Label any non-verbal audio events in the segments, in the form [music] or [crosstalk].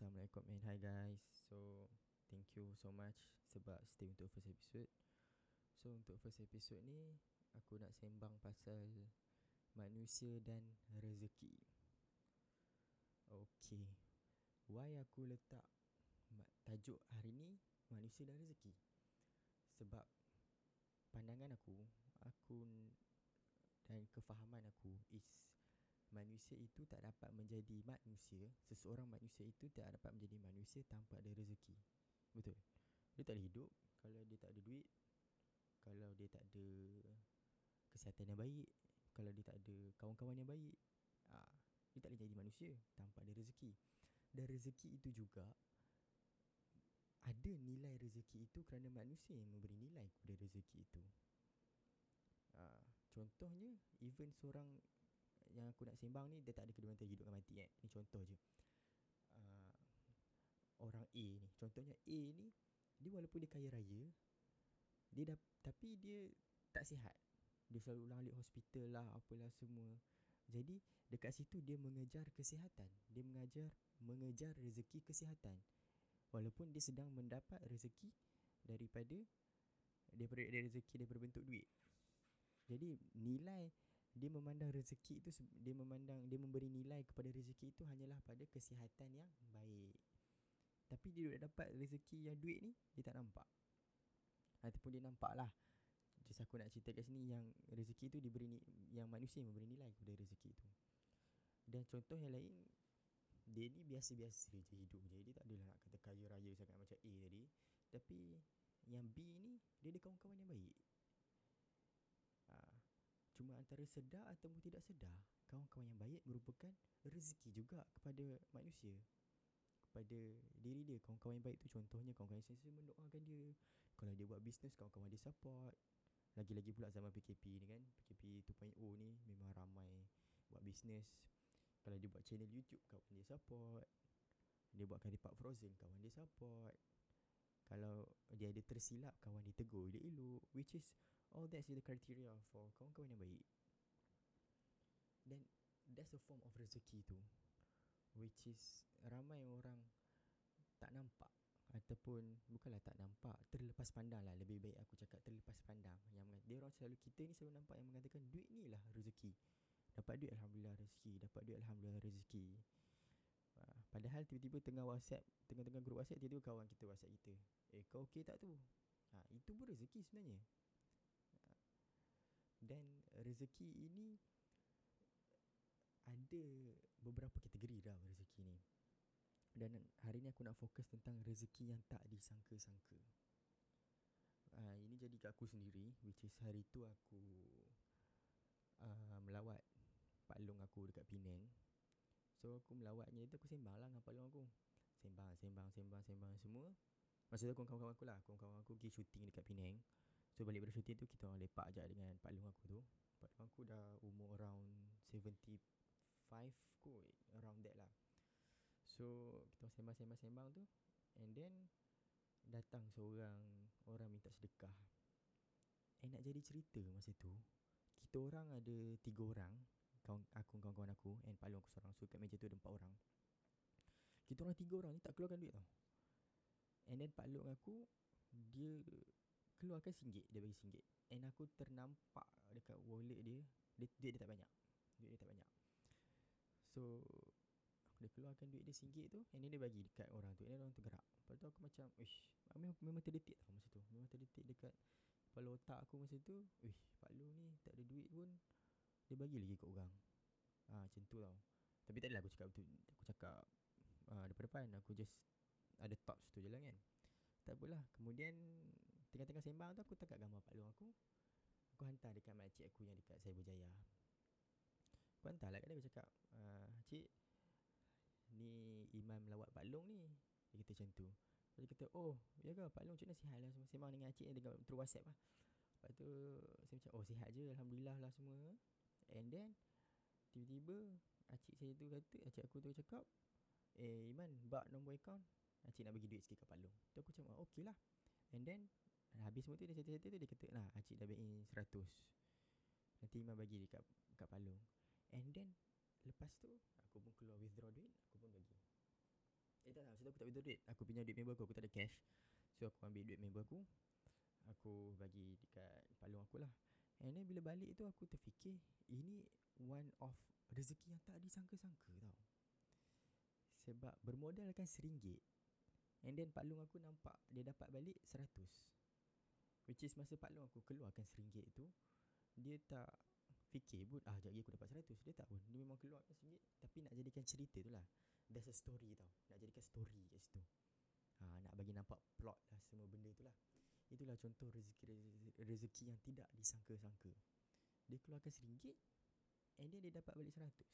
Assalamualaikum and hi guys. So thank you so much Sebab stay untuk first episode. So untuk first episode ni Aku nak sembang pasal Manusia dan rezeki. Okay. Why aku letak Tajuk hari ni Manusia dan rezeki? Sebab Pandangan aku Aku Dan kefahaman aku Is manusia itu tak dapat menjadi manusia Seseorang manusia itu tak dapat menjadi manusia tanpa ada rezeki. Betul? Dia tak boleh hidup kalau dia tak ada duit Kalau dia tak ada kesihatan yang baik Kalau dia tak ada kawan-kawan yang baik ah, Dia tak boleh jadi manusia tanpa ada rezeki. Dan rezeki itu juga Ada nilai rezeki itu kerana manusia yang memberi nilai kepada rezeki itu. Ah, contohnya even seorang yang aku nak sembang ni dia tak ada kedua hidup dan mati eh. Ni contoh je. Uh, orang A ni, contohnya A ni dia walaupun dia kaya raya, dia dah tapi dia tak sihat. Dia selalu ulang alik hospital lah apalah semua. Jadi dekat situ dia mengejar kesihatan. Dia mengajar mengejar rezeki kesihatan. Walaupun dia sedang mendapat rezeki daripada daripada rezeki daripada bentuk duit. Jadi nilai dia memandang rezeki itu dia memandang dia memberi nilai kepada rezeki itu hanyalah pada kesihatan yang baik. Tapi dia dah dapat rezeki yang duit ni dia tak nampak. Ataupun dia nampak lah Just aku nak cerita kat sini yang rezeki itu diberi ni, yang manusia memberi nilai kepada rezeki itu. Dan contoh yang lain dia ni biasa-biasa je hidup je. Dia tak adalah nak kata kaya raya sangat macam A tadi. Tapi yang B ni dia ada kawan-kawan yang baik. Antara sedar atau tidak sedar Kawan-kawan yang baik merupakan rezeki juga kepada manusia. Kepada diri dia. Kawan-kawan yang baik tu contohnya Kawan-kawan yang sentiasa mendoakan dia. Kalau dia buat bisnes kawan-kawan dia support. Lagi-lagi pula zaman PKP ni kan. PKP 2.0 ni memang ramai buat bisnes. Kalau dia buat channel YouTube kawan dia support. Dia buat kari park frozen kawan dia support. Kalau dia ada tersilap kawan dia tegur dia elok Which is All that's the criteria for kawan-kawan yang baik Then That's a form of rezeki tu. Which is Ramai orang Tak nampak. Ataupun Bukanlah tak nampak Terlepas pandang lah. Lebih baik aku cakap Terlepas pandang. Yang Dia orang selalu Kita ni selalu nampak Yang mengatakan Duit ni lah rezeki. Dapat duit Alhamdulillah rezeki. Dapat duit Alhamdulillah rezeki. Ah, Padahal tiba-tiba tengah whatsapp Tengah-tengah grup whatsapp Tiba-tiba kawan kita whatsapp kita Eh kau okey tak tu? Ha, Itu pun rezeki sebenarnya. Dan rezeki ini ada beberapa kategori dah rezeki ni. Dan hari ni aku nak fokus tentang rezeki yang tak disangka-sangka. Uh, ini jadi kat aku sendiri which is hari tu aku uh, melawat Pak Long aku dekat Penang. So aku melawatnya itu aku sembang lah dengan Pak Long aku. Sembang, sembang, sembang, sembang semua. Masa tu kawan-kawan aku lah, kawan-kawan aku pergi syuting dekat Penang. So balik dari syuting tu kita orang lepak je dengan Pak Long aku tu Pak Long aku dah umur around 75 kot Around that lah. So kita sembang-sembang-sembang tu And then Datang seorang Orang minta sedekah. Eh nak jadi cerita masa tu Kita orang ada tiga orang kawan, Aku kawan-kawan aku And Pak Long aku seorang. So kat meja tu ada empat orang. Kita orang tiga orang ni tak keluarkan duit tau. And then Pak Long aku Dia keluarkan singgit dia bagi singgit. And aku ternampak dekat wallet dia dia, dia, dia tak banyak. Duit dia tak banyak so aku dia keluarkan duit dia singgit tu and then dia bagi dekat orang tu and then orang tu gerak. Lepas tu aku macam ish memang, memang terdetik tau masa tu. Memang terdetik dekat kepala otak aku masa tu. Ish Pak Lu ni tak ada duit pun dia bagi lagi kat orang. Ah ha, macam tu tau. Tapi tak adalah aku cakap betul aku cakap uh, depan-depan aku just ada thoughts tu je lah kan. Tak apalah. Kemudian Tengah-tengah sembang tu Aku tangkap gambar Pak Long aku. Aku hantar dekat makcik aku Yang dekat Saya Hantar lah kat dia Aku cakap uh, Cik Ni Imam lawat Pak Long ni. Dia kata macam tu. Dia kata Oh Ya ke? Pak Long macam mana sihat lah Sembang dengan cik Dengan through whatsapp lah. Lepas tu Saya macam Oh sihat je Alhamdulillah lah semua. And then Tiba-tiba Acik saya tu kata Acik aku tu cakap Eh Iman Bak nombor account Acik nak bagi duit sikit kat Pak Long. Tu aku macam okay lah. And then Habis semua tu dia cerita-cerita tu Dia kata lah Acik dah baik 100 Nanti Imam bagi dekat kat Pak Long And then Lepas tu Aku pun keluar withdraw duit Aku pun bagi Eh tak tak masa tu aku tak ada duit. Aku pinjam duit member aku Aku tak ada cash. So aku ambil duit member aku Aku bagi dekat Pak long aku lah. And then bila balik tu Aku terfikir Ini One of Rezeki yang tak disangka-sangka tau. Sebab bermodalkan seringgit And then Pak long aku nampak Dia dapat balik seratus. Which is masa Pak long aku keluarkan seringgit tu Dia tak Fikir pun Ah sekejap lagi aku dapat seratus. Dia tak pun. Dia memang keluarkan seringgit Tapi nak jadikan cerita tu lah. There's a story tau. Nak jadikan story kat situ. Ha, Nak bagi nampak plot lah Semua benda tu lah. Itulah contoh rezeki, rezeki yang tidak disangka-sangka. Dia keluarkan seringgit And then dia dapat balik seratus.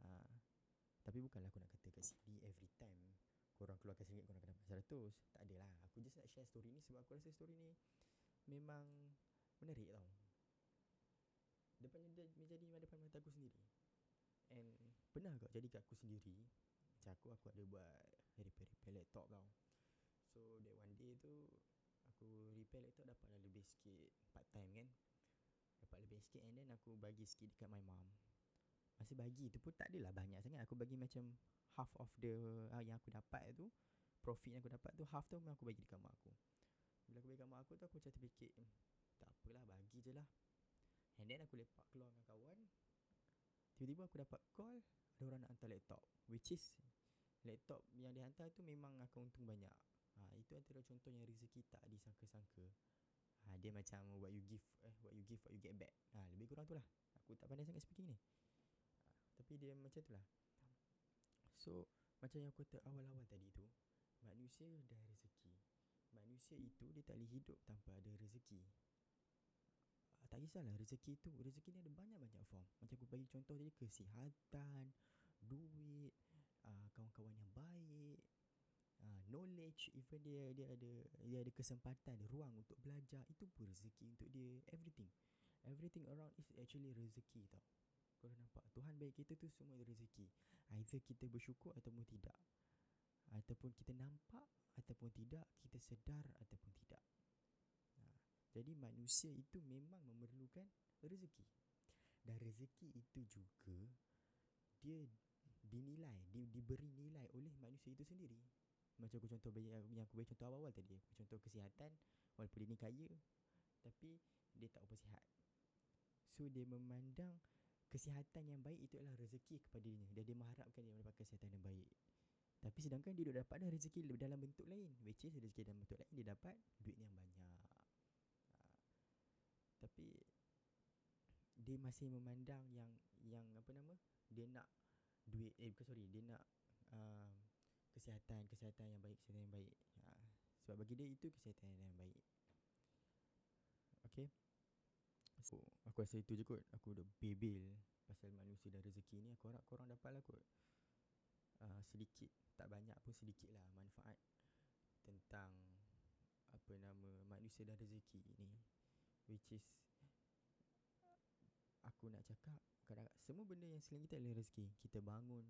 Ha, Tapi bukanlah aku nak kata kat sini Every time Korang keluarkan seringgit Korang akan dapat seratus. Tak adalah. Aku just nak share story ni Sebab aku rasa story ni Memang Menarik tau Depan dia menjadi depan mata aku sendiri. And Pernah kau jadi kat aku sendiri? Macam aku Aku ada buat Repair-repair laptop tau. So that one day tu Aku repair laptop dapat lah lebih sikit Part time kan? Dapat lebih sikit And then aku bagi sikit dekat my mom. Masa bagi tu pun tak adalah banyak sangat. Aku bagi macam Half of the uh, Yang aku dapat tu Profit yang aku dapat tu Half tu aku bagi dekat mak aku. Bila aku bagi dekat mak aku tu Aku macam terfikir hmm, Tak apalah bagi je lah And then aku lepak keluar dengan kawan. Tiba-tiba aku dapat call Ada orang nak hantar laptop. Which is Laptop yang dihantar tu memang akan untung banyak. Ha, Itu antara contoh yang rezeki tak disangka-sangka. Ha, Dia macam what you give eh, What you give, what you get back. Ha, Lebih kurang tu lah. Aku tak pandai sangat speaking ni. Ha, Tapi dia macam tu lah. So Macam yang aku kata awal-awal tadi tu Manusia dah rezeki. Manusia itu dia tak boleh hidup tanpa ada rezeki tak kisahlah rezeki tu rezeki ni ada banyak-banyak form. Macam aku bagi contoh tadi kesihatan duit uh, kawan-kawan yang baik uh, knowledge even dia dia ada dia ada kesempatan ruang untuk belajar itu pun rezeki untuk dia. Everything. Everything around is actually rezeki tau. Kau nampak? Tuhan baik kita tu semua rezeki. Either kita bersyukur ataupun tidak. Ataupun kita nampak ataupun tidak kita sedar ataupun tidak jadi manusia itu memang memerlukan rezeki. Dan rezeki itu juga dia dinilai, di, diberi nilai oleh manusia itu sendiri. Macam aku contoh yang aku bagi contoh awal-awal tadi, aku contoh kesihatan walaupun dia ni kaya tapi dia tak apa sihat. So dia memandang kesihatan yang baik itu adalah rezeki kepada dia dan dia mengharapkan dia mendapat kesihatan yang baik. Tapi sedangkan dia dapat dah rezeki dalam bentuk lain Which is rezeki dalam bentuk lain Dia dapat duit yang banyak tapi dia masih memandang yang yang apa nama dia nak duit eh bukan sorry dia nak uh, kesihatan kesihatan yang baik kesihatan yang baik. Uh, sebab bagi dia itu kesihatan yang baik. Okay so aku rasa itu je kot. Aku dah bebel pasal manusia dan rezeki ni. Aku harap korang dapat lah kot. Uh, sedikit tak banyak pun sedikit lah manfaat tentang apa nama manusia dan rezeki ni Which is Aku nak cakap kadang Semua benda yang selain kita adalah rezeki. Kita bangun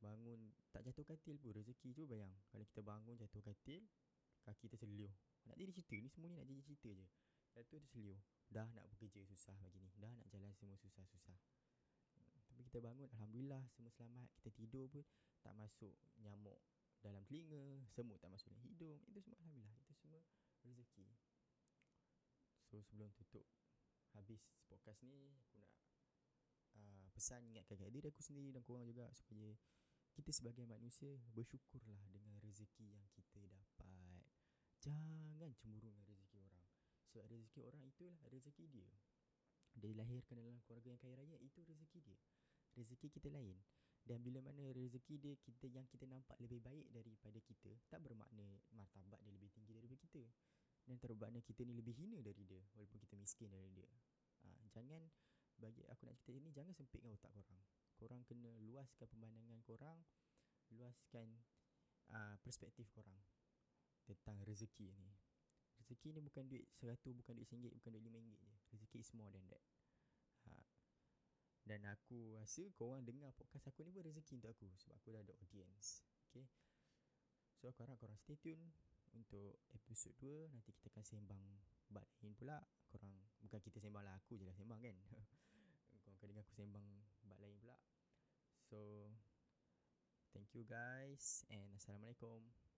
Bangun Tak jatuh katil pun rezeki tu bayang. Kalau kita bangun jatuh katil Kaki kita seliuh Nak jadi cerita ni semua ni nak jadi cerita je. Jatuh tu seliuh Dah nak bekerja susah bagi ni. Dah nak jalan semua susah-susah. Tapi kita bangun Alhamdulillah semua selamat. Kita tidur pun Tak masuk nyamuk dalam telinga. Semut tak masuk dalam hidung. Itu semua Alhamdulillah. Itu So sebelum tutup Habis podcast ni Aku nak uh, Pesan ingatkan kat diri aku sendiri Dan korang juga Supaya Kita sebagai manusia Bersyukurlah Dengan rezeki yang kita dapat. Jangan cemburu dengan rezeki orang. Sebab rezeki orang itulah rezeki dia. Dia dilahirkan dalam keluarga yang kaya raya Itu rezeki dia. Rezeki kita lain. Dan bila mana rezeki dia kita yang kita nampak lebih baik daripada kita tak bermakna martabat dia lebih tinggi daripada kita dan terbakna kita ni lebih hina dari dia Walaupun kita miskin dari dia. Ha, Jangan Bagi aku nak cerita ni Jangan sempitkan otak korang. Korang kena luaskan pemandangan korang Luaskan uh, Perspektif korang Tentang rezeki ni. Rezeki ni bukan duit seratus Bukan duit singgit Bukan duit lima ringgit je. Rezeki is more than that. Ha. Dan aku rasa korang dengar podcast aku ni pun rezeki untuk aku Sebab aku dah ada audience. Okay? So aku harap korang stay tune untuk episod 2 nanti kita akan sembang bab lain pula. Korang bukan kita sembang lah aku je lah sembang kan. [laughs] Korang akan dengar aku sembang bab lain pula. So Thank you guys and Assalamualaikum.